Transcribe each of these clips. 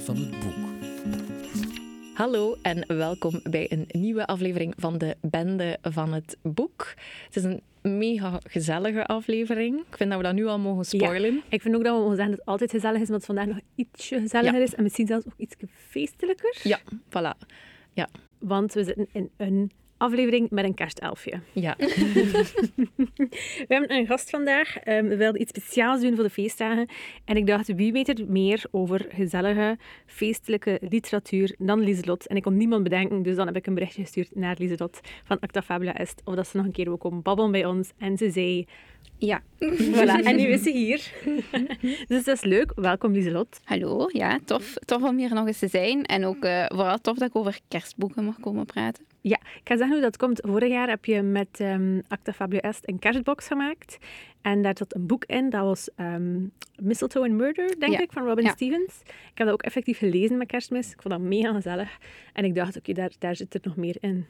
van het boek. Hallo en welkom bij een nieuwe aflevering van de Bende van het Boek. Het is een mega gezellige aflevering. Ik vind dat we dat nu al mogen spoilen. Ik vind ook dat we mogen zeggen dat het altijd gezellig is, maar het vandaag nog ietsje gezelliger Ja. is. En misschien zelfs ook iets feestelijker. Ja, voilà. Ja, Want we zitten in een aflevering met een kerstelfje. ja. We hebben een gast vandaag. Ehm, we wilden iets speciaals doen voor de feestdagen. En ik dacht, wie weet er meer over gezellige, feestelijke literatuur dan Lieselot? En ik kon niemand bedenken, dus dan heb ik een berichtje gestuurd naar Lieselot van Acta Fabula Est. Of dat ze nog een keer wil komen babbelen bij ons. En ze zei, Ja, voilà, en nu is ze hier. dus dat is leuk. Welkom Lieselot. hallo. Ja, tof, tof om hier nog eens te zijn. En ook eh, vooral tof dat ik over kerstboeken mag komen praten. Ja, ik ga zeggen hoe dat komt. Vorig jaar heb je met ehm Acta Fabula Est een kerstbox gemaakt. En daar zat een boek in, dat was ehm, Mistletoe and Murder, denk Ja. ik, van Robin Ja. Stevens. Ik heb dat ook effectief gelezen met kerstmis. Ik vond dat mega gezellig. En ik dacht, oké, daar, daar zit er nog meer in.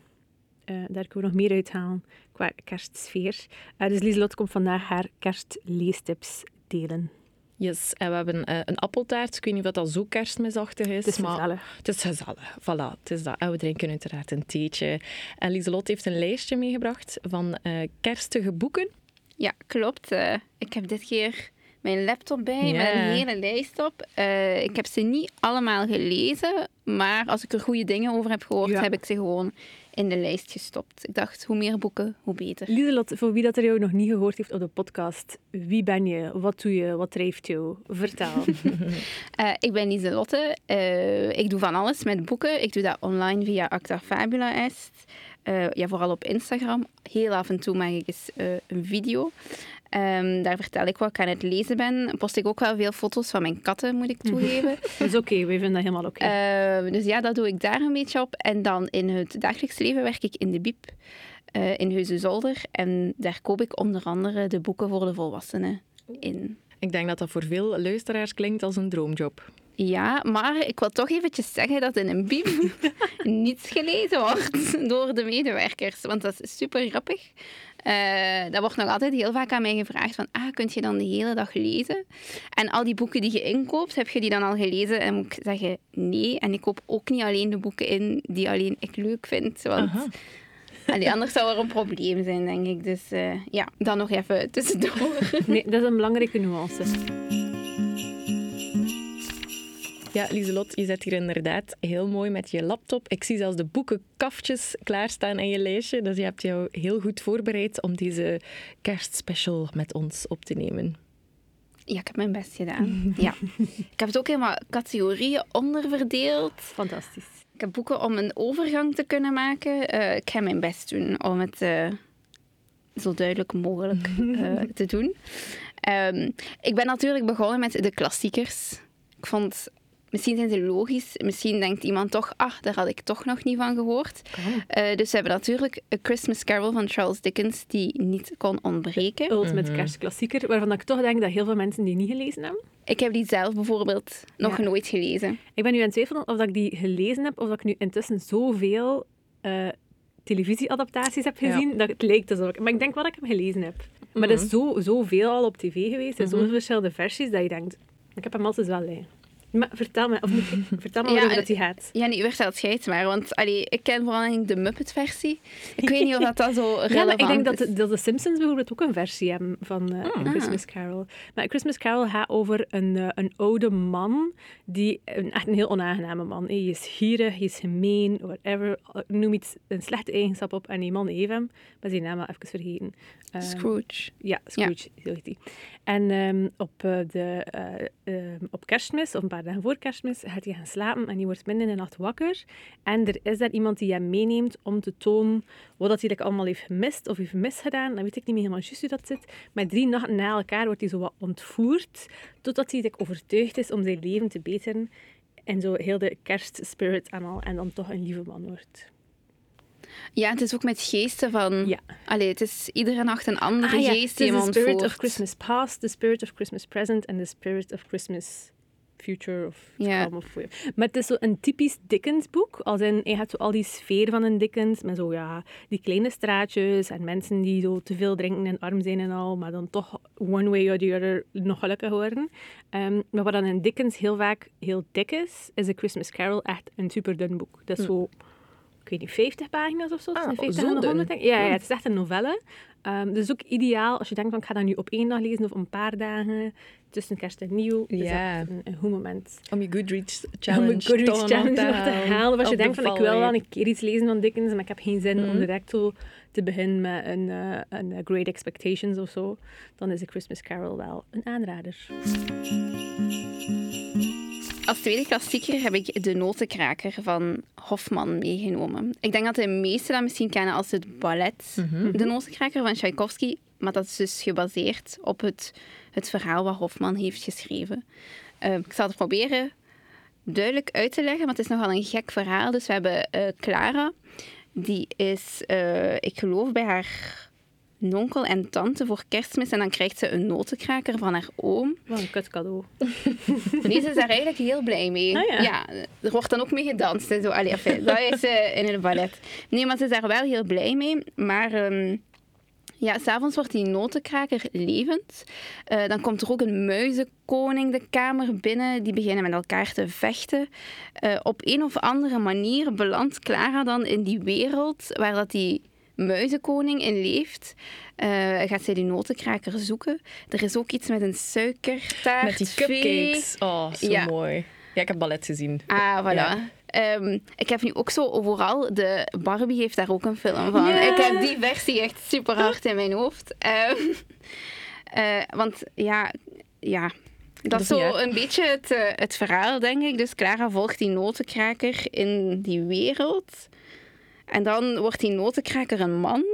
Eh, daar kunnen we nog meer uithalen qua kerstsfeer. Eh, dus Lieselot komt vandaag haar kerstleestips delen. Yes, en we hebben eh, een appeltaart. Ik weet niet of dat zo kerstmisachtig is. Het is maar gezellig. Het is gezellig, voilà. Het is dat. En we drinken uiteraard een theetje. En Lieselot heeft een lijstje meegebracht van eh, kerstige boeken. Ja, klopt. Eh, ik heb dit keer mijn laptop bij Ja. met een hele lijst op. Eh, ik heb ze niet allemaal gelezen, maar als ik er goede dingen over heb gehoord, Ja. heb ik ze gewoon in de lijst gestopt. Ik dacht, hoe meer boeken, hoe beter. Lieselot, voor wie dat er jou nog niet gehoord heeft op de podcast, wie ben je? Wat doe je? Wat drijft jou? Vertel. Eh, ik ben Lieselotte. Eh ik doe van alles met boeken. Ik doe dat online via Acta Fabula Est. Eh, ja, vooral op Instagram. Heel af en toe maak ik eens een video. Ehm, daar vertel ik wat ik aan het lezen ben. Post ik ook wel veel foto's van mijn katten, moet ik toegeven. Dat is oké, wij vinden dat helemaal oké. Eh, dus ja, dat doe ik daar een beetje op. En dan in het dagelijks leven werk ik in de Biep. eh, in Heusden-Zolder. En daar koop ik onder andere de boeken voor de volwassenen in. Ik denk dat dat voor veel luisteraars klinkt als een droomjob. Ja, maar ik wil toch eventjes zeggen dat in een bieb niets gelezen wordt door de medewerkers. Want dat is super grappig. Dat wordt nog altijd heel vaak aan mij gevraagd van, ah, kun je dan de hele dag lezen? En al die boeken die je inkoopt, heb je die dan al gelezen? En moet ik zeggen, nee. En ik koop ook niet alleen de boeken in die alleen ik leuk vind. Want Aha. allee, anders zou er een probleem zijn, denk ik. Dus eh, ja, dan nog even tussendoor. Nee, dat is een belangrijke nuance. Ja, Lieselot, je zit hier inderdaad heel mooi met je laptop. Ik zie zelfs de boekenkaftjes klaarstaan in je lijstje. Dus je hebt jou heel goed voorbereid om deze kerstspecial met ons op te nemen. Ja, ik heb mijn best gedaan. Ja. Ik heb het ook helemaal categorieën onderverdeeld. Fantastisch. Ik heb boeken om een overgang te kunnen maken. Eh, ik ga mijn best doen om het eh, zo duidelijk mogelijk eh, te doen. Ehm, ik ben natuurlijk begonnen met de klassiekers. Ik vond, misschien zijn ze logisch. Misschien denkt iemand toch, ah, daar had ik toch nog niet van gehoord. Eh, dus we hebben natuurlijk A Christmas Carol van Charles Dickens, die niet kon ontbreken. Ultimate kerstklassieker, waarvan ik toch denk dat heel veel mensen die niet gelezen hebben. Ik heb die zelf bijvoorbeeld nog Ja. nooit gelezen. Ik ben nu aan het twijfelen of dat ik die gelezen heb, of dat ik nu intussen zoveel eh, televisieadaptaties heb Ja. gezien, dat het lijkt alsof ik... Maar ik denk wel dat ik hem gelezen heb. Maar er is zo, zoveel al op tv geweest, en zoveel verschillende versies, dat je denkt... Ik heb hem altijd wel liggen. Maar vertel me, of moet ik- vertel me Ja, dat die gaat. Ja, nee, vertel het jij het maar. Want allee, ik ken vooral de Muppet-versie. Ik weet niet of dat, dat zo relevant Ja, maar ik denk dat de, dat de Simpsons bijvoorbeeld ook een versie hebben van eh, A Christmas Carol. Maar Christmas Carol gaat over een, eh, een oude man, die, een, echt een heel onaangename man. Hij is gierig, hij is gemeen, whatever. Noem iets, een slechte eigenschap op en die man heeft hem. Maar zijn naam al even vergeten. Ehm, Scrooge. ja, Scrooge, zo heet die. En ehm, op, eh, de, eh, ehm, op kerstmis, of een paar dagen voor kerstmis, gaat hij gaan slapen en die wordt midden in de nacht wakker. En er is daar iemand die hem meeneemt om te tonen wat dat hij like, allemaal heeft gemist of heeft misgedaan. Dan weet ik niet meer helemaal juist hoe dat zit. Maar drie nachten na elkaar wordt hij zo wat ontvoerd, totdat hij like, overtuigd is om zijn leven te beteren. En zo heel de kerstspirit en al. En dan toch een lieve man wordt. Ja, het is ook met geesten van... Ja. Allee, het is iedere nacht een andere Ah ja, geest die het hem the spirit of Christmas past, the spirit of Christmas present en the spirit of Christmas future of Ja. calm of Maar het is zo een typisch Dickens boek. Als in, je hebt zo al die sfeer van een Dickens, met zo ja, die kleine straatjes en mensen die zo te veel drinken en arm zijn en al, maar dan toch one way or the other nog gelukkig worden. Ehm, maar wat dan in Dickens heel vaak heel dik is, is A Christmas Carol echt een super dun boek. Dat is zo, ik weet niet, 50 pagina's of zo. Ah, tussen 50 zo en de dun. 100, denk ik. Ja, ja, het is echt een novelle. Ehm, dus ook ideaal als je denkt van ik ga dat nu op één dag lezen of een paar dagen tussen kerst en nieuw. Ja. dat een, een goed moment. Om je Goodreads Om challenge Goodreads challenge te halen. Of als je denkt van ik wil wel een keer iets lezen van Dickens, maar ik heb geen zin om Mhm. direct zo te beginnen met een, eh, een Great Expectations of zo. Dan is A Christmas Carol wel een aanrader. Als tweede klassieker heb ik De Notenkraker van Hofman meegenomen. Ik denk dat de meesten dat misschien kennen als het ballet De Notenkraker van Tchaikovsky. Maar dat is dus gebaseerd op het, het verhaal wat Hofman heeft geschreven. Eh, ik zal het proberen duidelijk uit te leggen, maar het is nogal een gek verhaal. Dus we hebben eh, Clara. Die is, eh, ik geloof, bij haar nonkel en tante voor kerstmis. En dan krijgt ze een notenkraker van haar oom. Wat een kut cadeau. Nee, ze is daar eigenlijk heel blij mee. Ah, ja. er wordt dan ook mee gedanst en zo. Allee, enfin, dat is eh, in het ballet. Nee, maar ze is daar wel heel blij mee. Maar ehm ja, s'avonds wordt die notenkraker levend. Eh, dan komt er ook een muizenkoning de kamer binnen. Die beginnen met elkaar te vechten. Eh, op een of andere manier belandt Clara dan in die wereld waar dat die muizenkoning in leeft. Eh, gaat zij die notenkraker zoeken. Er is ook iets met een suikertaart. Met die cupcakes. Oh, zo Ja. mooi. Ja, ik heb ballet gezien. Ah, voilà. Ja. Ehm, ik heb nu ook zo overal, de Barbie heeft daar ook een film van. Ik heb die versie echt super hard in mijn hoofd. Ehm, eh, want ja, ja, dat, Dat is zo een beetje het, eh, het verhaal, denk ik. Dus Clara volgt die notenkraker in die wereld. En dan wordt die notenkraker een man.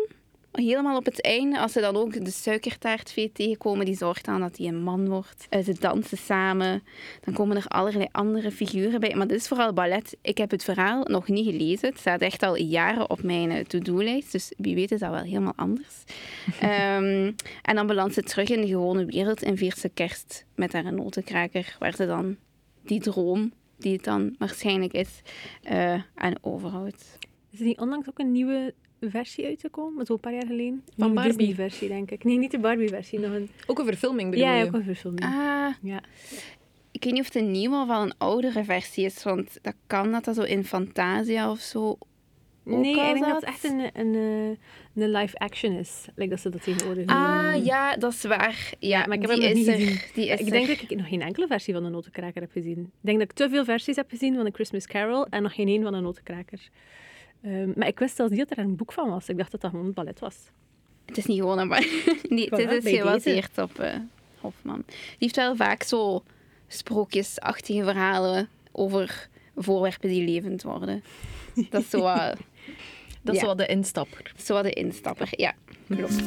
Helemaal op het einde, als ze dan ook de suikertaartvee tegenkomen, die zorgt dan dat hij een man wordt. Eh, ze dansen samen. Dan komen er allerlei andere figuren bij. Maar dit is vooral ballet. Ik heb het verhaal nog niet gelezen. Het staat echt al jaren op mijn eh, to-do-lijst. Dus wie weet is dat wel helemaal anders. Ehm, en dan belandt ze terug in de gewone wereld en viert ze kerst met haar notenkraker. Waar ze dan die droom, die het dan waarschijnlijk is, eh, aan overhoudt. Is er niet onlangs ook een nieuwe versie uitgekomen? Zo een paar jaar geleden? Van Barbie? Disney-versie, denk ik. Nee, niet de Barbie-versie. Nog een... Ook een verfilming bedoel Ja, je? ook een verfilming. Ah, Ja. ik weet niet of het een nieuwe of al een oudere versie is. Want dat kan dat dat zo in Fantasia of zo Nee, al ik denk dat het echt een, een, eh, een live-action is. Like dat ze dat tegenwoordig doen. Ah, ja, dat is waar. Ja, maar ik heb die hem nog is niet er. gezien. Die is ik denk er. dat ik nog geen enkele versie van de Notenkraker heb gezien. Ik denk dat ik te veel versies heb gezien van de Christmas Carol en nog geen één van de Notenkraker. Ehm, maar ik wist zelfs niet dat er een boek van was. Ik dacht dat dat gewoon het ballet was. Het is niet gewoon een bar. Nee, het is dus gebaseerd op eh, Hofman. Die heeft wel vaak zo sprookjesachtige verhalen over voorwerpen die levend worden. Dat is zo wat, Dat is Ja. wel de instapper. zo wat de instapper. Ja, klopt.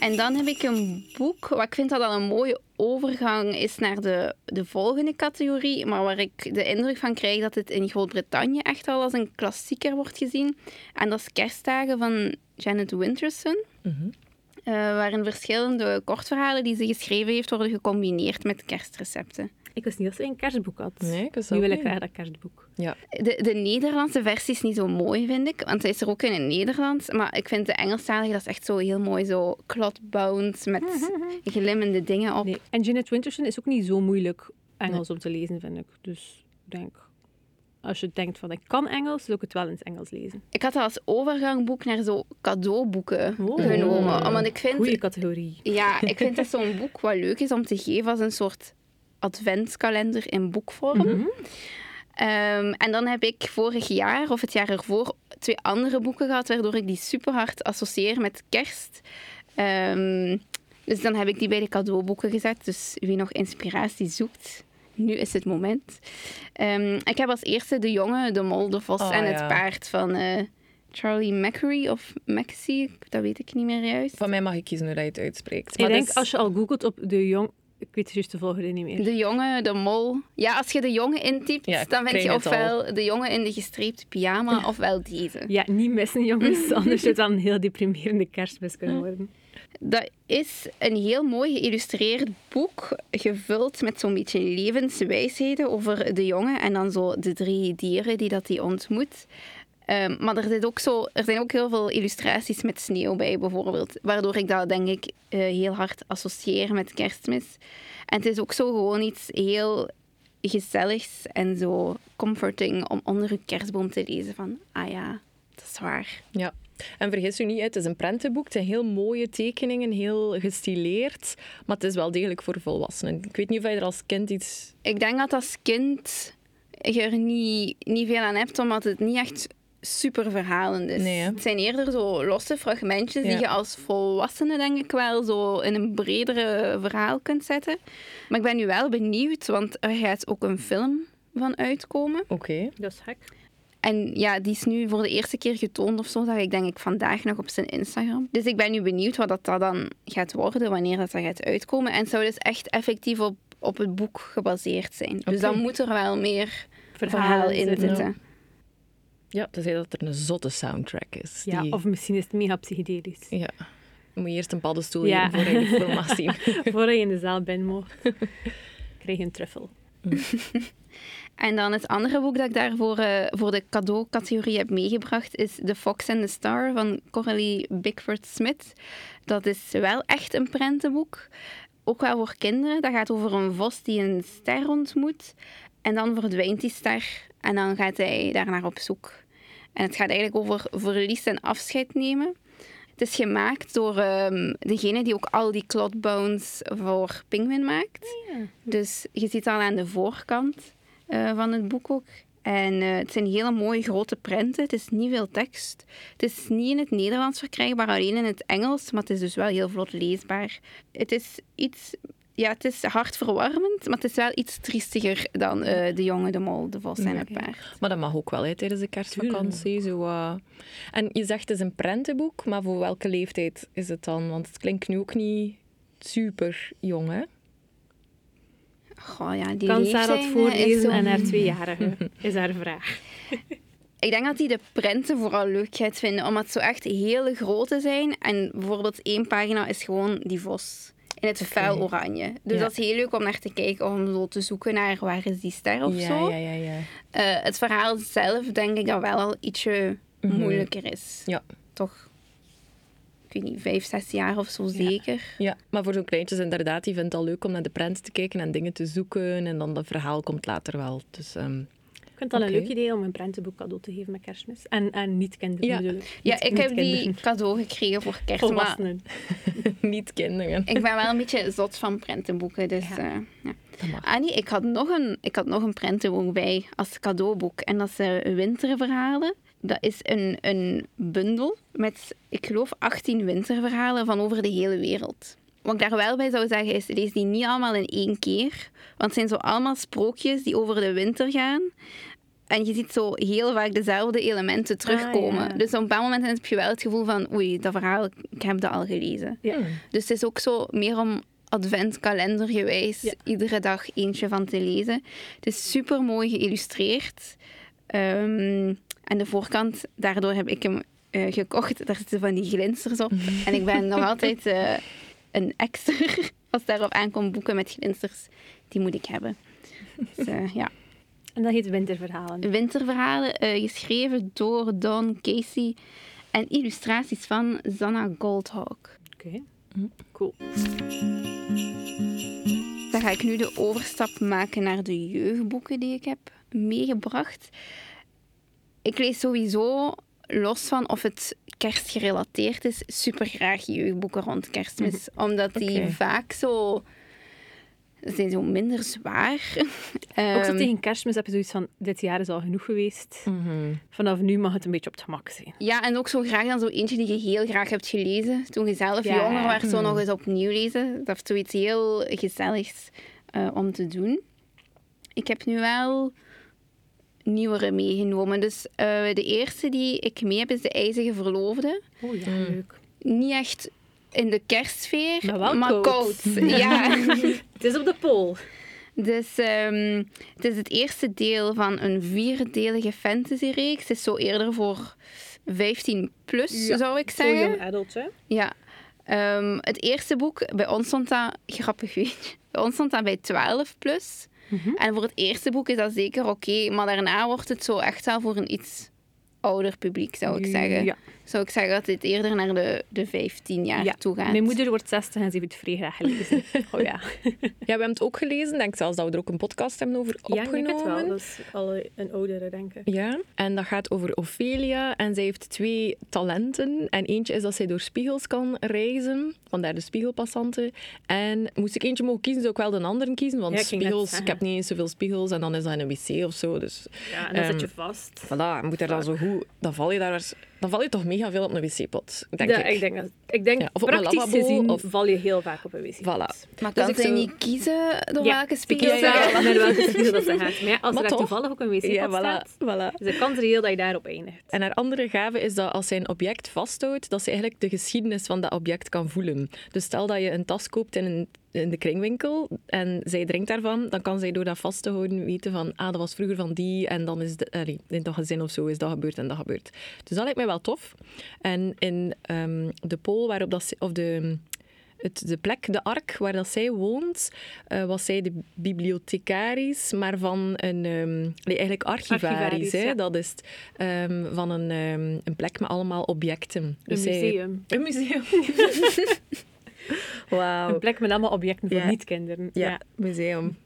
En dan heb ik een boek, wat ik vind dat al een mooie overgang is naar de, de volgende categorie, maar waar ik de indruk van krijg dat het in Groot-Brittannië echt al als een klassieker wordt gezien. En dat is Kerstdagen van Janet Winterson. Mhm. eh, waarin verschillende kortverhalen die ze geschreven heeft worden gecombineerd met kerstrecepten. Ik wist niet dat ze een kerstboek had. Nee, ik wist Nu wil ik graag dat kerstboek. Ja. De, de Nederlandse versie is niet zo mooi, vind ik. Want hij is er ook in het Nederlands. Maar ik vind de Engelstalige, dat is echt zo heel mooi. Zo clotbound, met glimmende dingen op. Nee. En Janet Winterson is ook niet zo moeilijk Engels om te lezen, vind ik. Dus ik denk, als je denkt van ik kan Engels, zou ik het wel in het Engels lezen. Ik had dat als overgangboek naar zo cadeauboeken Oh. genomen. Omdat ik vind... Goeie categorie. Ja, ik vind dat zo'n boek wat leuk is om te geven als een soort adventskalender in boekvorm. Ehm, en dan heb ik vorig jaar of het jaar ervoor twee andere boeken gehad, waardoor ik die super hard associeer met kerst. Ehm, dus dan heb ik die bij de cadeauboeken gezet. Dus wie nog inspiratie zoekt, nu is het moment. Ehm, ik heb als eerste De Jongen, De Mol, De Vos Oh, en Het. Paard van eh, Charlie Macquarie of Mackesy, dat weet ik niet meer juist. Van mij mag ik kiezen hoe dat je het uitspreekt. Ik Maar denk, dus- als je al googelt op de jong, Ik weet de juiste volgorde niet meer. De jongen, de mol. Ja, als je de jongen intypt, Ja, dan vind je ofwel de jongen in de gestreepte pyjama, ofwel deze. Ja, niet missen, jongens. Anders zou het dan een heel deprimerende kerstmis kunnen worden. Dat is een heel mooi geïllustreerd boek, gevuld met zo'n beetje levenswijsheden over de jongen en dan zo de drie dieren die dat hij ontmoet. Ehm, maar er, zit ook zo, er zijn ook heel veel illustraties met sneeuw bij, bijvoorbeeld. Waardoor ik dat, denk ik, eh, heel hard associeer met kerstmis. En het is ook zo gewoon iets heel gezelligs en zo comforting om onder je kerstboom te lezen van, ah ja, dat is waar. Ja. En vergis u niet, het is een prentenboek. Het zijn heel mooie tekeningen, heel gestileerd. Maar het is wel degelijk voor volwassenen. Ik weet niet of je er als kind iets... Ik denk dat als kind je er niet, niet veel aan hebt, omdat het niet echt super verhalend is. Nee, hè? het zijn eerder zo losse fragmentjes die je als volwassene denk ik wel zo in een bredere verhaal kunt zetten. Maar ik ben nu wel benieuwd, want er gaat ook een film van uitkomen. Oké. Dat is gek. En ja, die is nu voor de eerste keer getoond of zo, zag ik denk ik vandaag nog op zijn Instagram. Dus ik ben nu benieuwd wat dat dan gaat worden, wanneer dat, dat gaat uitkomen. En het zou dus echt effectief op, op het boek gebaseerd zijn. Dus dan moet er wel meer verhaal Verhalen in zitten. Ja, tenzij dat er een zotte soundtrack is. Ja, die- of misschien is het mega psychedelisch. Ja. Dan moet je eerst een paddenstoel Ja. voor je de film mag zien. Voordat je in de zaal bent, mocht, krijg je een truffel. En dan het andere boek dat ik daarvoor eh, voor de cadeaucategorie heb meegebracht is The Fox and the Star van Coralie Bickford Smith. Dat is wel echt een prentenboek. Ook wel voor kinderen. Dat gaat over een vos die een ster ontmoet. En dan verdwijnt die ster. En dan gaat hij daarnaar op zoek. En het gaat eigenlijk over verlies en afscheid nemen. Het is gemaakt door ehm, degene die ook al die clotbones voor Penguin maakt. Dus je ziet al aan de voorkant eh, van het boek ook. En eh, het zijn hele mooie grote prenten. Het is niet veel tekst. Het is niet in het Nederlands verkrijgbaar, alleen in het Engels. Maar het is dus wel heel vlot leesbaar. Het is iets... Ja, het is hartverwarmend, maar het is wel iets triestiger dan eh, De Jonge, de Mol, de Vos en het. Paard. Maar dat mag ook wel hè, tijdens de kerstvakantie. Zo, eh. En je zegt het is een prentenboek, maar voor welke leeftijd is het dan? Want het klinkt nu ook niet super jong, hè? Goh, ja, die Kan Sarah is voorlezen zo- aan haar tweejarige? Is haar vraag. Ik denk dat hij de prenten vooral leuk gaat vinden, omdat het zo echt hele grote zijn. En bijvoorbeeld één pagina is gewoon die vos in het fel oranje. Dus Ja. dat is heel leuk om naar te kijken, om zo te zoeken naar waar is die ster of ja, zo. ja, ja, ja. Eh, het verhaal zelf denk ik dat wel al ietsje Mhm. moeilijker is. Ja. Toch, ik weet niet, vijf, zes jaar of zo zeker. Ja, maar voor zo'n kleintjes inderdaad, die vindt het al leuk om naar de prent te kijken en dingen te zoeken. En dan dat verhaal komt later wel. Dus ehm, vind dat een leuk idee om een prentenboek cadeau te geven met kerstmis. En, en niet kinderen Ja. Ja, Niet- ik heb die cadeau gekregen voor kerst, maar Volwassenen. niet kinderen. ik ben wel een beetje zot van prentenboeken. Dus, Ja. eh, ja. Annie, ik had nog een, ik had nog een prentenboek bij als cadeauboek. En dat is eh, Winterverhalen. Dat is een, een bundel met, ik geloof, 18 winterverhalen van over de hele wereld. Wat ik daar wel bij zou zeggen is, lees die niet allemaal in één keer. Want het zijn zo allemaal sprookjes die over de winter gaan. En je ziet zo heel vaak dezelfde elementen terugkomen. ja. Dus op een bepaald moment heb je wel het gevoel van, oei, dat verhaal, ik heb dat al gelezen. Ja. Dus het is ook zo meer om adventkalendergewijs Ja. iedere dag eentje van te lezen. Het is super mooi geïllustreerd. Ehm, en de voorkant, daardoor heb ik hem eh, gekocht. Daar zitten van die glinsters op. En ik ben nog altijd eh, een extra. Als daarop aankomt boeken met glinsters, die moet ik hebben. Dus, eh, ja. En dat heet Winterverhalen. Winterverhalen, eh, geschreven door Don Casey. En illustraties van Zanna Goldhawk. Oké. Cool. Dan ga ik nu de overstap maken naar de jeugdboeken die ik heb meegebracht. Ik lees sowieso, los van of het kerstgerelateerd is, super graag jeugdboeken rond kerstmis. Omdat die vaak zo... Ze zijn zo minder zwaar. Ook zo Ehm, tegen kerstmis heb je zoiets van, dit jaar is al genoeg geweest. Mhm. Vanaf nu mag het een beetje op het gemak zijn. Ja, en ook zo graag dan zo eentje die je heel graag hebt gelezen. Toen je zelf Ja. jonger werd, zo Hmm. nog eens opnieuw lezen. Dat is zoiets heel gezelligs eh, om te doen. Ik heb nu wel nieuwere meegenomen. Dus eh, de eerste die ik mee heb is De IJzige Verloofde. Oh ja, Mm. leuk. Niet echt in de kerstsfeer, Maar wel koud. Ja. Het is op de pool. Dus ehm, het is het eerste deel van een vierdelige fantasy-reeks. Het is zo eerder voor 15 plus, Ja, zou ik zeggen. young adult, hè? Ja. Ehm, het eerste boek, bij ons stond dat, grappig weet je, bij ons stond dat bij 12 plus. Mhm. En voor het eerste boek is dat zeker oké, maar daarna wordt het zo echt wel voor een iets ouder publiek, zou ik zeggen. Ja. Zou ik zeggen dat dit eerder naar de, de 15 jaar Ja. toe gaat. Mijn moeder wordt 60 en ze heeft het vrij graag gelezen. Oh ja. Ja, we hebben het ook gelezen. Ik denk zelfs dat we er ook een podcast hebben over Ja, ik denk het opgenomen. wel. Dat is al een oudere, denk ik. Ja, en dat gaat over Ophelia. En zij heeft twee talenten. En eentje is dat zij door spiegels kan reizen. Vandaar de spiegelpassanten. En moest ik eentje mogen kiezen, zou ik wel de andere kiezen. Want Ja, ik spiegels, ik heb niet eens zoveel spiegels. En dan is dat in een wc of zo. Dus Ja, en dan Ehm, zit je vast. voilà, moet er dan zo goed... Dan val je daar... Dan val je toch mega veel op een wc-pot, denk Ja, ik. ik denk, dat, ik denk Ja, of op een praktisch lavabo, gezien of- val je heel vaak op een wc. Voilà. Maar Dus kan ik zij zou- niet kiezen door Ja, welke spiegel ze gaat? naar welke spiegel dat ze gaat. Maar ja, als Maar er toevallig ook een wc-pot Ja, staat, voilà, voilà. is de kans reëel dat je daarop eindigt. En haar andere gave is dat als zij een object vasthoudt, dat ze eigenlijk de geschiedenis van dat object kan voelen. Dus stel dat je een tas koopt in, een, in de kringwinkel en zij drinkt daarvan, dan kan zij door dat vast te houden weten van, ah, dat was vroeger van die en dan is de, allee, in dat gezin of zo is dat gebeurd en dat gebeurd. Dus dat lijkt mij wel tof. En in ehm, de pool waarop dat of de, het, de plek, de ark waar dat zij woont, eh, was zij de bibliothecaris, maar van een, ehm, nee, eigenlijk archivaris. Archivaris, hè? ja. Dat is ehm, van een, een plek met allemaal objecten. Een Dus zij- museum. Een museum. Wauw. Een plek met allemaal objecten voor Ja. niet-kinderen. Ja, Ja. museum.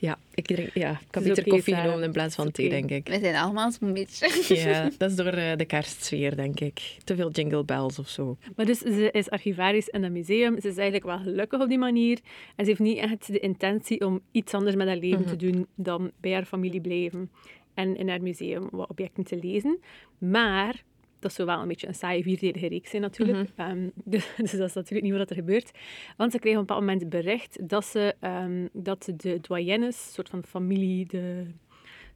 Ja, ik, drink, ja, ik heb beter koffie Sarah. genomen in plaats van thee, denk ik. We zijn allemaal zo'n beetje. Ja, dat is door eh, de kerstsfeer, denk ik. Te veel jingle bells of zo. Maar dus ze is archivaris in dat museum. Ze is eigenlijk wel gelukkig op die manier. En ze heeft niet echt de intentie om iets anders met haar leven te doen dan bij haar familie blijven. En in haar museum wat objecten te lezen. Maar, dat zou wel een beetje een saaie vierdelige reeks zijn natuurlijk. Ehm, dus, dus dat is natuurlijk niet wat er gebeurt. Want ze krijgen op een bepaald moment bericht dat, ze, ehm, dat de doyennes, een soort van familie, de,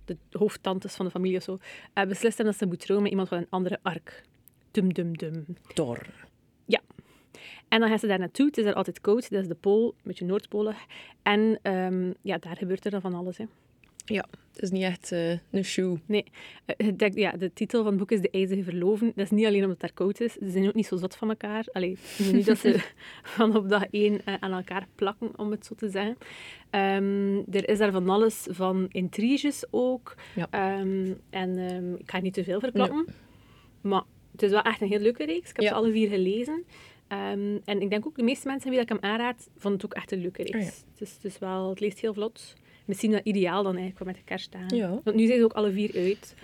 de hoofdtantes van de familie of zo, eh, beslist hebben dat ze moet trouwen met iemand van een andere ark. Dum, dum, dum. Tor. En dan gaan ze daar naartoe. Het is daar altijd koud. Dat is de pool, een beetje noordpolig. En ehm, ja, daar gebeurt er dan van alles. Hè. Ja, het is niet echt eh, een shoe. Nee, eh, denk, ja, de titel van het boek is De IJzige Verloven. Dat is niet alleen omdat het daar koud is. Ze zijn ook niet zo zot van elkaar. Allee, niet dat ze van op dag één eh, aan elkaar plakken, om het zo te zeggen. Ehm, er is daar van alles van intriges ook. Ja. Ehm, en ehm, ik ga niet te veel verklappen. Maar het is wel echt een heel leuke reeks. Ik heb Ja. ze alle vier gelezen. En ik denk ook de meeste mensen wie dat ik hem aanraad, vonden het ook echt een leuke reeks. Ja. is wel, het leest heel vlot. Misschien wel ideaal dan eigenlijk met de kerstdagen. Ja. Want nu zijn ze ook alle vier uit.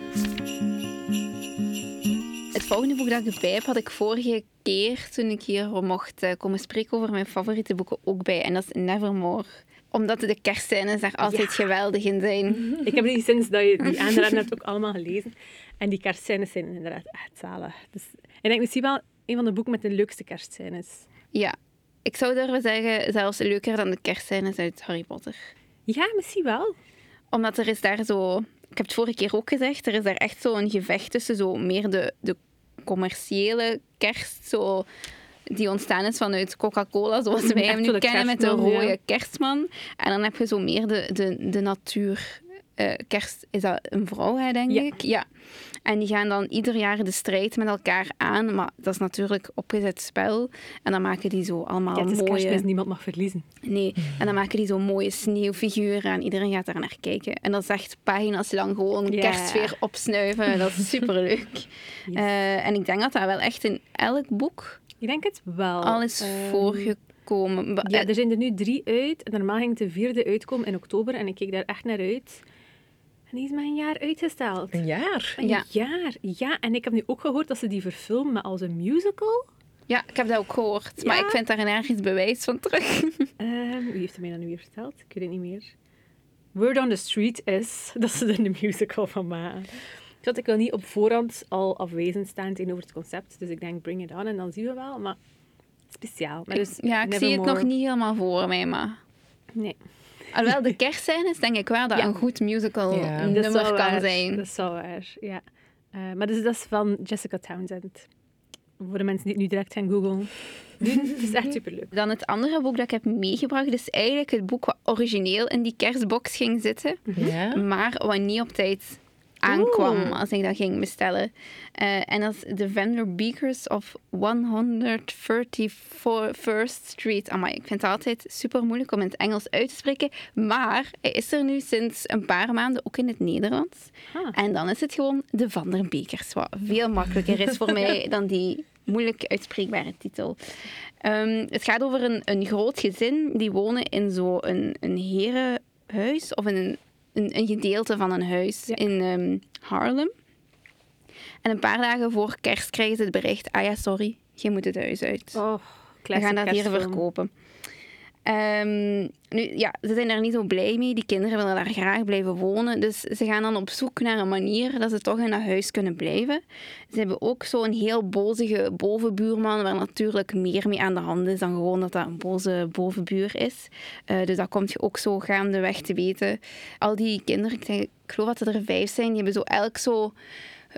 Het volgende boek dat ik erbij heb, had ik vorige keer toen ik hier mocht eh, komen spreken over mijn favoriete boeken ook bij. En dat is Nevermore. Omdat de kerstscènes daar altijd geweldig in zijn. Ik heb die sinds dat je die aangeraden hebt ook allemaal gelezen. En die kerstscènes zijn inderdaad echt zalig. Dus, ik denk misschien wel een van de boeken met de leukste kerstscènes. Ja, ik zou durven zeggen, zelfs leuker dan de kerstscènes uit Harry Potter. Ja, misschien wel. Omdat er is daar zo... Ik heb het vorige keer ook gezegd, er is daar echt zo een gevecht tussen zo meer de, de commerciële kerst, zo, die ontstaan is vanuit Coca-Cola, zoals wij Echt hem nu kennen met de rode kerstman. En dan heb je zo meer de, de, de natuur. Eh, kerst is dat een vrouw, hè, denk Ja. ik? Ja. En die gaan dan ieder jaar de strijd met elkaar aan, maar dat is natuurlijk opgezet spel. En dan maken die zo allemaal Ja, het is mooie... kerstmis, niemand mag verliezen. Nee, en dan maken die zo mooie sneeuwfiguren en iedereen gaat daar naar kijken. En dat is echt pagina's lang gewoon Ja. kerstsfeer opsnuiven. Dat is superleuk. Eh, en ik denk dat dat wel echt in elk boek Ik denk het wel. al is Ehm, voorgekomen. Ja, eh, er zijn er nu drie uit. Normaal ging de vierde uitkomen in oktober. En ik keek daar echt naar uit. En die is maar een jaar uitgesteld. Een jaar. Een Ja. jaar. Ja, en ik heb nu ook gehoord dat ze die verfilmen maar als een musical. ja, ik heb dat ook gehoord. Maar ik vind daar nergens bewijs van terug. Ehm, wie heeft het mij dan nu weer verteld? Ik weet het niet meer. Word on the Street is dat ze er een musical van maken. Dus ik wil niet op voorhand al afwezend staan tegenover het concept. Dus ik denk, bring it on en dan zien we wel. Maar speciaal. Maar dus ja, ik zie het nog niet helemaal voor mij, maar... Nee. Alhoewel, de kerstscènes denk ik wel dat Ja. een goed musical Ja. Nummer kan waar. zijn. Dat is wel waar, ja. Eh, maar dus dat is van Jessica Townsend. Voor de mensen die het nu direct gaan googlen. Het is echt superleuk. Dan het andere boek dat ik heb meegebracht is eigenlijk het boek wat origineel in die kerstbox ging zitten, Ja. maar wat niet op tijd aankwam Oeh. als ik dat ging bestellen. Eh, en dat is The Vendor Beakers of 131st Street. Amai, ik vind het altijd super moeilijk om in het Engels uit te spreken, maar hij is er nu sinds een paar maanden ook in het Nederlands. Ah. En dan is het gewoon De Van der wat veel makkelijker is voor mij dan die moeilijk uitspreekbare titel. Ehm, het gaat over een, een groot gezin die wonen in zo'n een, een herenhuis of in een, een, een gedeelte van een huis Ja. in ehm, Harlem. En een paar dagen voor kerst krijgen ze het bericht: ah ja, sorry, je moet het huis uit. Oh, We gaan dat hier verkopen. Ehm, nu, ja, ze zijn daar niet zo blij mee. Die kinderen willen daar graag blijven wonen. Dus ze gaan dan op zoek naar een manier dat ze toch in dat huis kunnen blijven. Ze hebben ook zo'n heel bozige bovenbuurman, waar natuurlijk meer mee aan de hand is dan gewoon dat dat een boze bovenbuur is. Eh, dus dat komt je ook zo gaandeweg te weten. Al die kinderen, ik, denk, ik geloof dat er vijf zijn, die hebben zo elk zo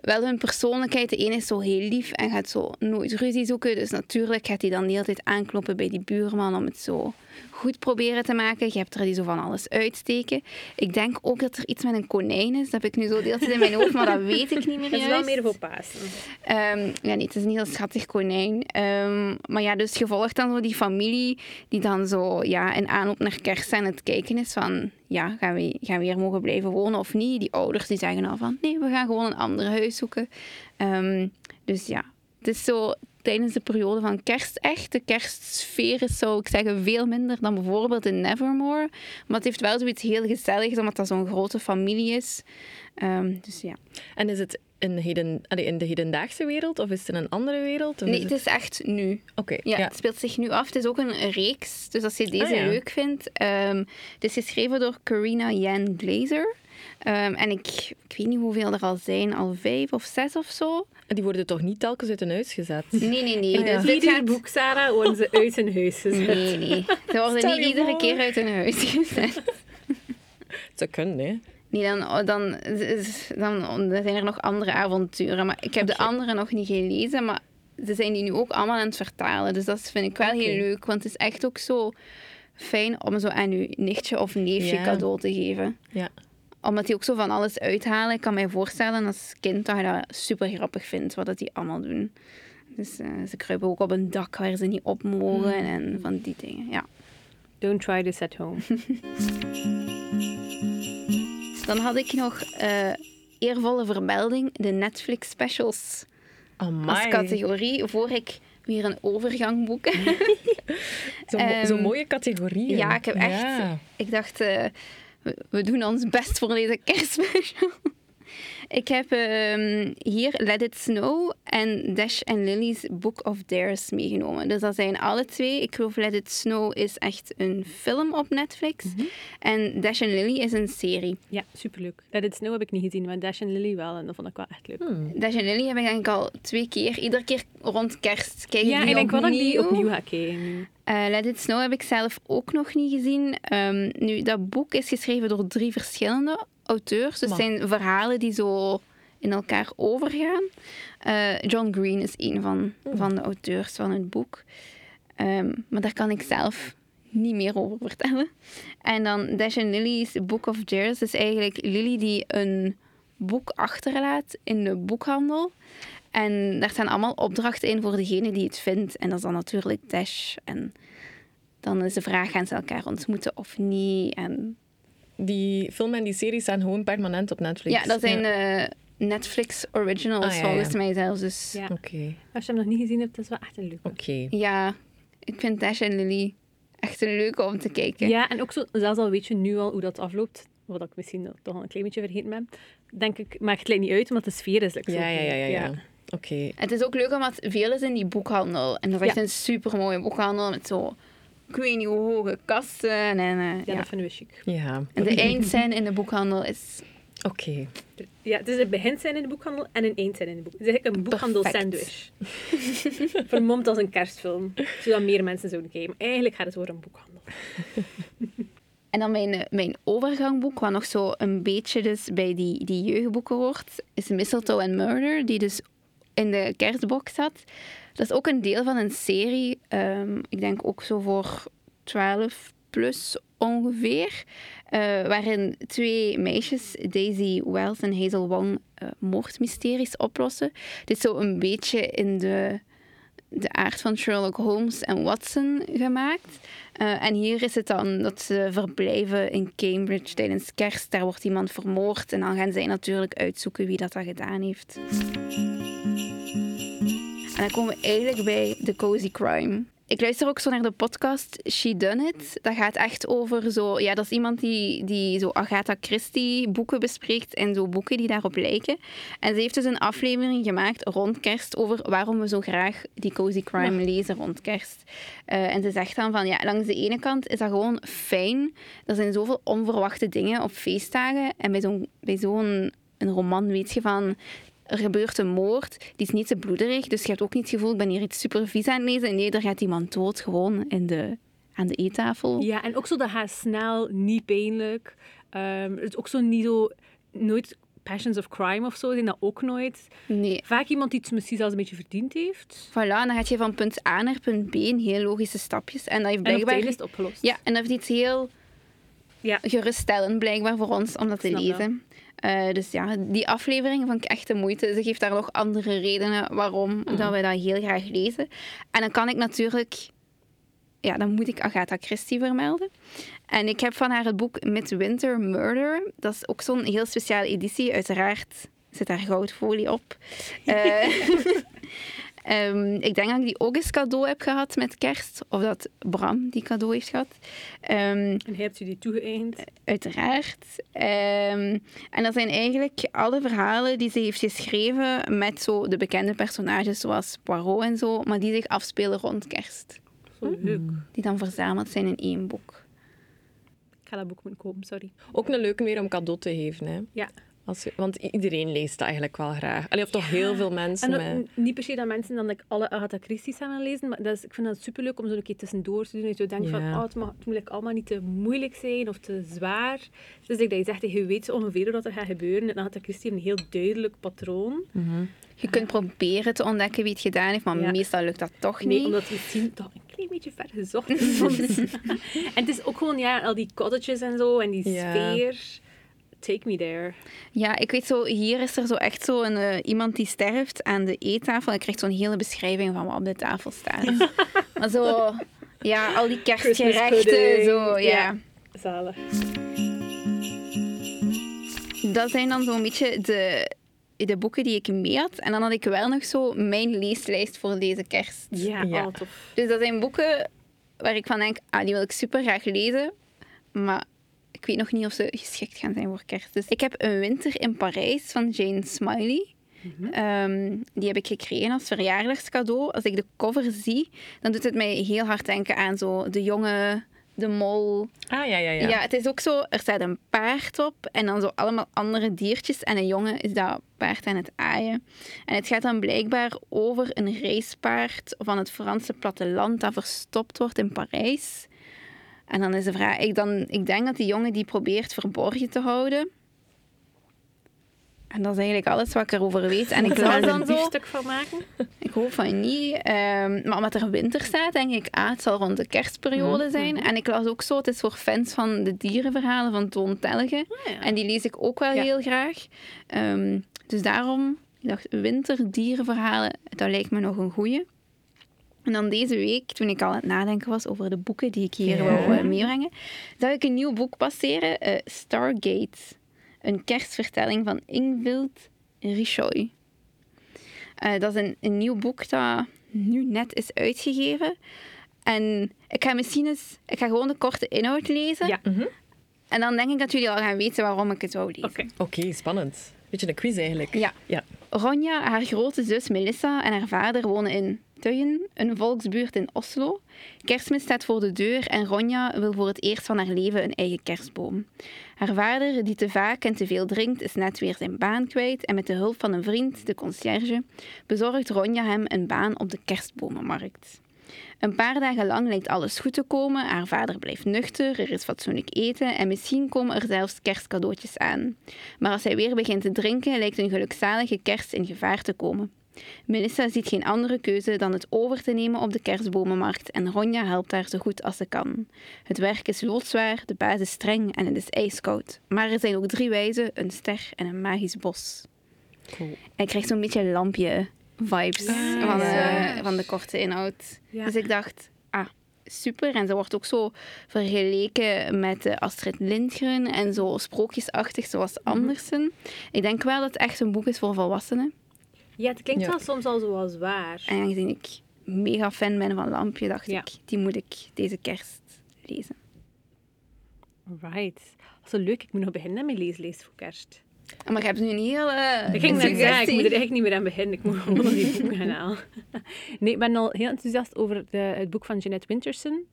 wel hun persoonlijkheid. De ene is zo heel lief en gaat zo nooit ruzie zoeken. Dus natuurlijk gaat hij dan de hele tijd aankloppen bij die buurman om het zo goed proberen te maken. Je hebt er die zo van alles uitsteken. Ik denk ook dat er iets met een konijn is. Dat heb ik nu zo de hele tijd in mijn hoofd, maar dat weet ik niet meer Dat is wel meer voor Pasen. Ehm, ja, nee, het is niet een schattig konijn. Ehm, maar ja, dus je volgt dan zo die familie die dan zo ja, in aanloop naar kerst aan het kijken is van... Ja, gaan we, gaan we hier mogen blijven wonen of niet? Die ouders die zeggen al van... Nee, we gaan gewoon een ander huis zoeken. Ehm, dus ja, het is zo tijdens de periode van kerst echt. De kerstsfeer is, zou ik zeggen, veel minder dan bijvoorbeeld in Nevermore. Maar het heeft wel zoiets heel gezelligs, omdat dat zo'n grote familie is. Ehm, dus ja. En is het in, heden, allee, in de hedendaagse wereld of is het in een andere wereld? Nee, is het is echt nu. Oké, Ja, ja. het speelt zich nu af. Het is ook een reeks. Dus als je deze Ah, ja. leuk vindt. ehm, het is geschreven door Carina Jan Glazer. Ehm, en ik, ik weet niet hoeveel er al zijn. Al vijf of zes of zo. En die worden toch niet telkens uit een huis gezet? Nee, nee, nee. In Dus dit ieder gaat... boek, Sarah, worden ze uit hun huis gezet. Nee, nee. Ze worden Stel niet iedere voor. keer uit hun huis gezet. Ze kunnen, hè? Nee, dan, oh, dan, dan, dan zijn er nog andere avonturen. Maar ik heb de andere nog niet gelezen. Maar ze zijn die nu ook allemaal aan het vertalen. Dus dat vind ik wel heel leuk. Want het is echt ook zo fijn om zo aan je nichtje of neefje Ja. cadeau te geven. Ja. Omdat die ook zo van alles uithalen. Ik kan mij voorstellen als kind dat je dat super grappig vindt. Wat dat die allemaal doen. Dus eh, ze kruipen ook op een dak waar ze niet op mogen. En van die dingen, ja. Don't try this at home. Dan had ik nog eh, eervolle vermelding. De Netflix specials. als categorie voor ik weer een overgang boek. Zo'n Ehm, zo mooie categorieën. ja, ik heb echt- Ja. ik dacht, eh, we, doen ons best voor deze kerstspecial. Ik heb ehm, hier Let It Snow en Dash and Lily's Book of Dares meegenomen. Dus dat zijn alle twee. Ik geloof Let It Snow is echt een film op Netflix. En Dash and Lily is een serie. Ja, superleuk. Let It Snow heb ik niet gezien, maar Dash en Lily wel. En dat vond ik wel echt leuk. Hmm. Dash and Lily heb ik denk ik al twee keer. Iedere keer rond kerst kijk ik Ja, die ik denk wel dat ik die opnieuw. ga kijken. Eh, Let It Snow heb ik zelf ook nog niet gezien. Ehm, nu, dat boek is geschreven door drie verschillende auteurs. Dus het zijn verhalen die zo in elkaar overgaan. Eh, John Green is een van, van de auteurs van het boek. Ehm, maar daar kan ik zelf niet meer over vertellen. En dan Dash and Lily's Book of Dares is eigenlijk Lily die een boek achterlaat in de boekhandel. En daar staan allemaal opdrachten in voor degene die het vindt. En dat is dan natuurlijk Dash. En dan is de vraag, gaan ze elkaar ontmoeten of niet? En Die film en die series staan gewoon permanent op Netflix. ja, dat zijn eh, Netflix originals Ah, ja, ja. volgens mij zelfs. Dus Ja. Als je hem nog niet gezien hebt, dat is wel echt een leuke. oké. ja, ik vind Dash en Lily echt een leuke om te kijken. Ja, en ook zo, zelfs al weet je nu al hoe dat afloopt, wat ik misschien toch al een klein beetje vergeten ben, denk ik, maakt het lijkt niet uit, omdat de sfeer is like, zo Ja, ja, ja, ja. Oké. Het is ook leuk omdat veel is in die boekhandel. En dat is echt een super mooie boekhandel met zo, ik weet niet hoe hoge kasten. En, eh, Ja, ja. dat vinden we chic. Ja. en de eindscène in de boekhandel is Oké. Ja, het is een begin zijn in de boekhandel en een eind zijn in de boek. Het is eigenlijk een boekhandel Perfect. sandwich. Vermomd als een kerstfilm, zodat meer mensen zouden kijken. Maar eigenlijk gaat het over een boekhandel. En dan mijn, eh, mijn overgangboek, wat nog zo een beetje dus bij die, die jeugdboeken hoort, is Mistletoe and Murder, die dus in de kerstbox zat. Dat is ook een deel van een serie. ehm, ik denk ook zo voor 12 plus ongeveer. eh, waarin twee meisjes, Daisy Wells en Hazel Wong, eh, moordmysteries oplossen. Dit is zo een beetje in de, de aard van Sherlock Holmes en Watson gemaakt. Eh, en hier is het dan dat ze verblijven in Cambridge tijdens kerst. Daar wordt iemand vermoord en dan gaan zij natuurlijk uitzoeken wie dat, dat gedaan heeft. En dan komen we eigenlijk bij de cozy crime. Ik luister ook zo naar de podcast She Done It. Dat gaat echt over zo... Ja, dat is iemand die, die zo Agatha Christie boeken bespreekt en zo boeken die daarop lijken. En ze heeft dus een aflevering gemaakt rond kerst over waarom we zo graag die cozy crime lezen rond kerst. Eh, en ze zegt dan van, ja, langs de ene kant is dat gewoon fijn. Er zijn zoveel onverwachte dingen op feestdagen. En bij zo'n bij zo'n een roman weet je van... Er gebeurt een moord, die is niet te bloederig. Dus je hebt ook niet het gevoel, ik ben hier iets super vies aan het lezen. Nee, er gaat iemand dood gewoon in de, aan de eettafel. Ja, en ook zo dat gaat snel, niet pijnlijk. Ehm, het is ook zo niet zo... Nooit passions of crime of zo, zijn dat ook nooit. Nee. Vaak iemand die het misschien zelfs een beetje verdiend heeft. Voilà, dan gaat je van punt A naar punt B in heel logische stapjes. En dat heeft En op blijkbaar... is het opgelost. Ja, en dat heeft iets heel Ja. geruststellend blijkbaar voor ons om dat te Snap lezen. Eh, dus ja, die aflevering vond ik echt de moeite. Ze geeft daar nog andere redenen waarom Mhm. dat we dat heel graag lezen. En dan kan ik natuurlijk... Ja, dan moet ik Agatha Christie vermelden. En ik heb van haar het boek Midwinter Murder. Dat is ook zo'n heel speciale editie. Uiteraard zit daar goudfolie op. Eh, ehm, ik denk dat ik die ook eens cadeau heb gehad met kerst. Of dat Bram die cadeau heeft gehad. Ehm, En hij hebt u die toegeëigend. Uiteraard. Ehm, en dat zijn eigenlijk alle verhalen die ze heeft geschreven met zo de bekende personages zoals Poirot en zo, maar die zich afspelen rond kerst. Zo leuk. Die dan verzameld zijn in één boek. Ik ga dat boek moeten kopen, sorry. Ook een leuke weer om cadeau te geven. Hè? Ja. Als je, want iedereen leest dat eigenlijk wel graag. Allee, of toch heel veel mensen. En niet per se dat mensen dan like, alle Agatha Christie's gaan lezen, maar dat is, ik vind dat superleuk om zo een keer tussendoor te doen. Dat je zo denkt van, oh, het, mag, het moet like, allemaal niet te moeilijk zijn of te zwaar. Dus ik dat je zegt, je weet zo ongeveer wat er gaat gebeuren. En Agatha Christie heeft een heel duidelijk patroon. Je kunt proberen te ontdekken wie het gedaan heeft, maar Ja. meestal lukt dat toch Nee, niet. omdat het misschien toch een klein beetje ver gezocht is en het is ook gewoon, ja, al die cottages en zo en die Ja. sfeer. Take me there. Ja, ik weet zo, hier is er zo echt zo een, eh, iemand die sterft aan de eettafel. Ik krijg zo'n hele beschrijving van wat op de tafel staat. maar zo, ja, al die kerstgerechten, zo, ja. Ja. Zalig. Dat zijn dan zo'n beetje de, de boeken die ik mee had. En dan had ik wel nog zo mijn leeslijst voor deze kerst. Ja, Ja. oh, tof. Dus dat zijn boeken waar ik van denk, ah, die wil ik super graag lezen. Maar ik weet nog niet of ze geschikt gaan zijn voor kerst. Dus ik heb Een Winter in Parijs van Jane Smiley. Ehm, die heb ik gekregen als verjaardagscadeau. Als ik de cover zie, dan doet het mij heel hard denken aan zo de jonge, de mol, Ah, ja, ja, ja. ja. het is ook zo, er staat een paard op en dan zo allemaal andere diertjes. En een jongen is dat paard aan het aaien. En het gaat dan blijkbaar over een racepaard van het Franse platteland dat verstopt wordt in Parijs. En dan is de vraag, ik, dan, ik denk dat die jongen die probeert verborgen te houden. En dat is eigenlijk alles wat ik erover weet. En ik las dan een zo, biefstuk van maken? ik hoop van niet. Ehm, maar omdat er winter staat, denk ik, ah, het zal rond de kerstperiode zijn. En ik las ook zo, het is voor fans van de dierenverhalen van Toon Telge. Ah, ja. En die lees ik ook wel Ja. heel graag. Ehm, dus daarom, ik dacht, winterdierenverhalen, dat lijkt me nog een goeie. En dan deze week, toen ik al aan het nadenken was over de boeken die ik hier Ja. wou eh, meebrengen, zag ik een nieuw boek passeren, eh, Stargate. Een kerstvertelling van Ingvild Richoy. Eh, dat is een, een nieuw boek dat nu net is uitgegeven. En ik ga misschien eens... Ik ga gewoon de korte inhoud lezen. Ja. En dan denk ik dat jullie al gaan weten waarom ik het wou lezen. Oké. Oké, spannend. Beetje een quiz eigenlijk. Ja. ja. Ronja, haar grote zus Melissa en haar vader wonen in Een volksbuurt in Oslo. Kerstmis staat voor de deur en Ronja wil voor het eerst van haar leven een eigen kerstboom. Haar vader, die te vaak en te veel drinkt, is net weer zijn baan kwijt en met de hulp van een vriend, de conciërge, bezorgt Ronja hem een baan op de kerstbomenmarkt. Een paar dagen lang lijkt alles goed te komen. Haar vader blijft nuchter, er is fatsoenlijk eten en misschien komen er zelfs kerstcadeautjes aan. Maar als hij weer begint te drinken, lijkt een gelukzalige kerst in gevaar te komen. Melissa ziet geen andere keuze dan het over te nemen op de kerstbomenmarkt en Ronja helpt haar zo goed als ze kan. Het werk is loodzwaar, de baas is streng en het is ijskoud. Maar er zijn ook drie wijzen, een ster en een magisch bos. Cool. En ik krijg zo'n beetje lampje-vibes Ja. van, Ja. de, van de korte inhoud. Ja. Dus ik dacht, ah, super. En ze wordt ook zo vergeleken met eh, Astrid Lindgren en zo sprookjesachtig zoals Mhm. Andersen. Ik denk wel dat het echt een boek is voor volwassenen. Ja, het klinkt wel soms al zo als waar. En aangezien ik mega fan ben van Lampje, dacht Ja. ik, die moet ik deze kerst lezen. Right. Zo leuk, ik moet nog beginnen met leeslijst voor kerst. Maar je hebt nu een hele Ik ging net zeggen, ik moet er eigenlijk niet meer aan beginnen. Ik moet gewoon nog die boeken gaan halen. Nee, ik ben al heel enthousiast over de, het boek van Jeanette Winterson.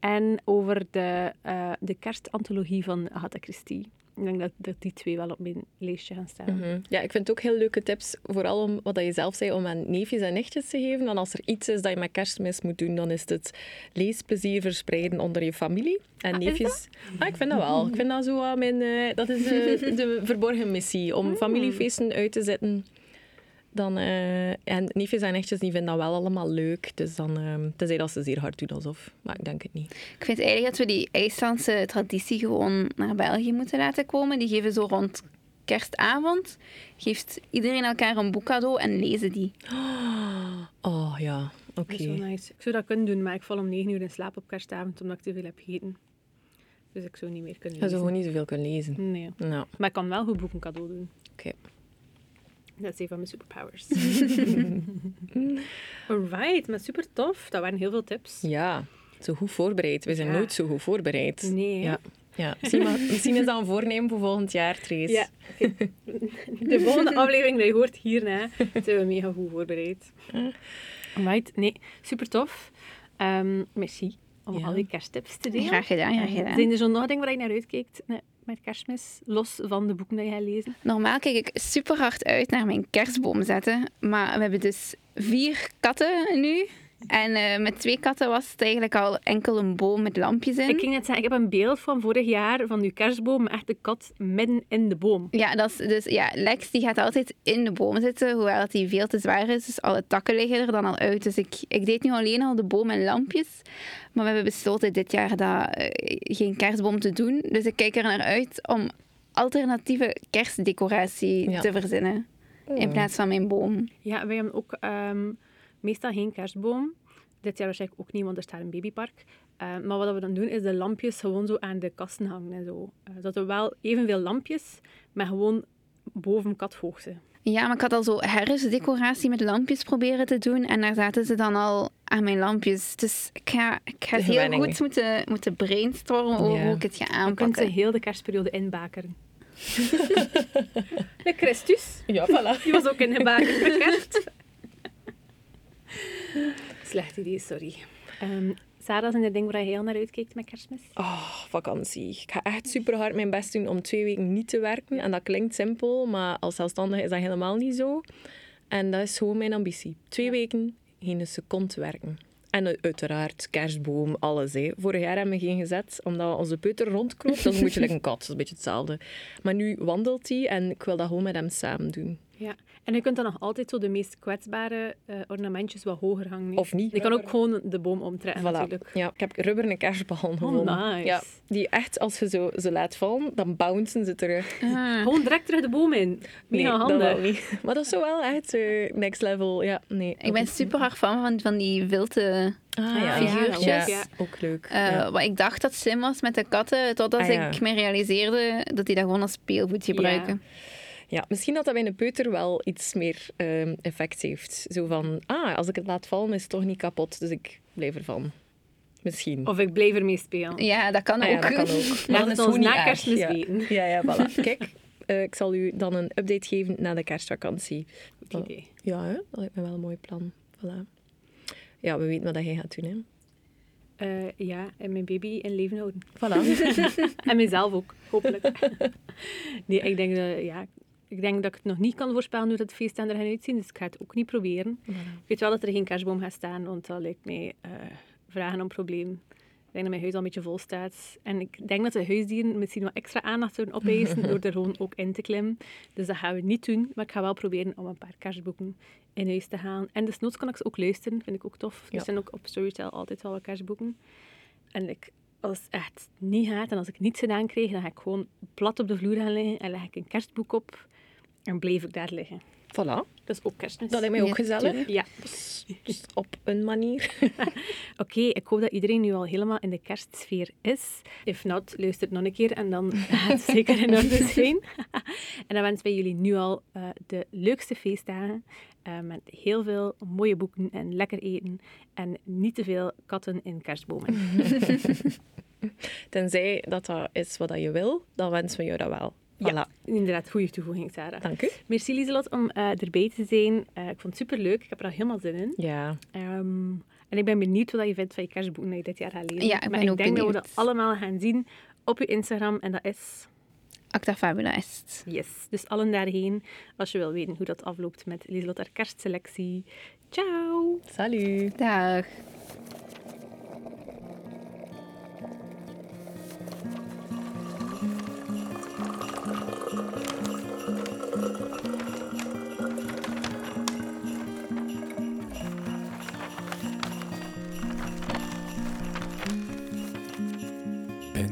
En over de, eh, de kerstantologie van Agatha Christie. Ik denk dat, dat die twee wel op mijn lijstje gaan staan. Mhm. Ja, ik vind het ook heel leuke tips, vooral om wat je zelf zei, om aan neefjes en nichtjes te geven. Dan als er iets is dat je met kerstmis moet doen, dan is het leesplezier verspreiden onder je familie. En Ah, neefjes... Ah, ik vind dat wel. Ik vind dat zo ah, mijn... eh, dat is de verborgen missie, om familiefeesten uit te zetten. Dan, eh, en neefjes en nichtjes die vinden dat wel allemaal leuk. Dus dan, eh tenzij dat ze zeer hard doen alsof. Maar ik denk het niet. Ik vind eigenlijk dat we die IJslandse traditie gewoon naar België moeten laten komen. Die geven zo rond kerstavond, geeft iedereen elkaar een boek cadeau en lezen die. Oh ja, oké. Dat is wel nice. Ik zou dat kunnen doen, maar ik val om 9 uur in slaap op kerstavond omdat ik te veel heb gegeten. Dus ik zou niet meer kunnen Je zou lezen. gewoon niet zoveel kunnen lezen. Nee. Nou, Maar ik kan wel goed boeken cadeau doen. oké. Dat is een van mijn superpowers. Alright, maar super tof. Dat waren heel veel tips. Ja, zo goed voorbereid. We zijn Ja. nooit zo goed voorbereid. Nee? Ja. Ja. Misschien, ma- misschien is dat een voornemen voor volgend jaar, Trace. Ja. De volgende aflevering die je hoort hierna, zijn we mega goed voorbereid. Alright, nee, super tof. Ehm, merci om Ja. al die kersttips te delen. Graag gedaan, graag gedaan. Zijn er zo nog dingen waar je naar uitkijkt nee, met kerstmis? Los van de boeken die gaat lezen? Normaal kijk ik super hard uit naar mijn kerstboom zetten. Maar we hebben dus vier katten nu. En eh, met twee katten was het eigenlijk al enkel een boom met lampjes in. Ik ging net zeggen, ik heb een beeld van vorig jaar van uw kerstboom met echt de kat midden in de boom. Ja, dat is, dus ja, Lex die gaat altijd in de boom zitten, hoewel dat die veel te zwaar is. Dus alle takken liggen er dan al uit. Dus ik, ik deed nu alleen al de boom en lampjes. Maar we hebben besloten dit jaar dat, eh, geen kerstboom te doen. Dus ik kijk er naar uit om alternatieve kerstdecoratie Ja. te verzinnen. In plaats van mijn boom. Ja, wij hebben ook ehm, meestal geen kerstboom. Dit jaar waarschijnlijk ook niet, want er staat een babypark. Eh, maar wat we dan doen, is de lampjes gewoon zo aan de kasten hangen en zo. Eh, zodat we wel evenveel lampjes, maar gewoon boven kathoogte. Ja, maar ik had al zo herfstdecoratie met lampjes proberen te doen. En daar zaten ze dan al aan mijn lampjes. Dus ik ga, ik ga De heel gewenning. goed moeten, moeten brainstormen over Ja. hoe ik het ga Je kunt ze aanpakken. heel de kerstperiode inbakeren. de Christus, Ja, voilà. die was ook met kerst. Slecht idee, sorry. Ehm, Sarah, zijn er dingen waar je heel naar uitkijkt met kerstmis? Oh, vakantie. Ik ga echt super hard mijn best doen om twee weken niet te werken. En dat klinkt simpel, maar als zelfstandige is dat helemaal niet zo. En dat is gewoon mijn ambitie. Twee weken, geen seconde werken. En uiteraard, kerstboom, alles. Hè. Vorig jaar hebben we geen gezet, omdat onze peuter rondkroop. Dat is een beetje like een kat, dat is een beetje hetzelfde. Maar nu wandelt hij en ik wil dat gewoon met hem samen doen. Ja, en je kunt dan nog altijd zo de meest kwetsbare eh, ornamentjes wat hoger hangen. Of niet. Je kan ook gewoon de boom omtrekken Voilà. natuurlijk. Ja, ik heb rubberen kerstbal gevonden. Oh, nice. Ja, die echt, als je zo, ze laat vallen, dan bouncen ze terug. Ah. Gewoon direct terug de boom in. Mega dat handig. wel niet. Maar dat is zo wel echt eh, next level. Ja, nee. Ik ben super hard fan van, van die wilte ah, ja, figuurtjes. ja, Ja, ook leuk. Eh, ja. Wat ik dacht dat slim was met de katten, totdat Ah, ja. ik me realiseerde dat die dat gewoon als speelgoed gebruiken. ja, misschien dat dat bij een peuter wel iets meer ehm, effect heeft. Zo van, ah, als ik het laat vallen is het toch niet kapot, dus ik blijf ervan. Misschien. Of ik blijf ermee spelen. Ja, dat kan Ah ja, ook. dat kan ook. Laat dan het is ons na kerstmis ja. weten. Ja, ja, voilà. Kijk, eh, ik zal u dan een update geven na de kerstvakantie. Goed idee. Ja, hè? dat lijkt me wel een mooi plan. Voilà. Ja, we weten wat jij gaat doen, hè. Eh, ja, en mijn baby in leven houden. Voilà. En mezelf ook, hopelijk. nee, ik denk, dat, ja, ik denk dat ik het nog niet kan voorspellen hoe dat feest er gaat uitzien, dus ik ga het ook niet proberen. Ik weet wel dat er geen kerstboom gaat staan, want dat lijkt mij eh, vragen om probleem. denk dat mijn huis al een beetje vol staat. En ik denk dat de huisdieren misschien wat extra aandacht zullen opeisen door er gewoon ook in te klimmen. Dus dat gaan we niet doen. Maar ik ga wel proberen om een paar kerstboeken in huis te halen. En desnoods kan ik ze ook luisteren. Vind ik ook tof. Ja. Er zijn ook op Storytel altijd wel wat kerstboeken. En ik, als het echt niet gaat en als ik niets gedaan krijg, dan ga ik gewoon plat op de vloer gaan liggen en leg ik een kerstboek op. En blijf ik daar liggen. Voilà, Dat is ook kerstmis. dat lijkt mij ook Ja, gezellig. tuurlijk. Ja. Dus op een manier. Oké, ik hoop dat iedereen nu al helemaal in de kerstsfeer is. If not, luister nog een keer en dan gaat het zeker in orde zijn. en dan wensen wij jullie nu al eh, de leukste feestdagen. eh, met heel veel mooie boeken en lekker eten. En niet te veel katten in kerstbomen. Tenzij dat dat is wat je wil, dan wensen we jou dat wel. Ja. Voilà. Inderdaad, goede toevoeging, Sarah. Dank u. Merci Lieselot om eh, erbij te zijn. Eh, ik vond het superleuk. Ik heb er al helemaal zin in. Ja, Ehm, en ik ben benieuwd wat je vindt van je kerstboeken dat je dit jaar gaat lezen. Ja, ik ben maar ik ook denk dat we dat allemaal gaan zien op je Instagram. En dat is... Acta Fabula est. Yes. Dus allen daarheen als je wil weten hoe dat afloopt met Lieselot haar kerstselectie. Ciao! salut. Dag.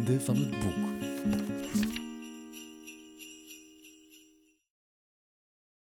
Einde van het boek.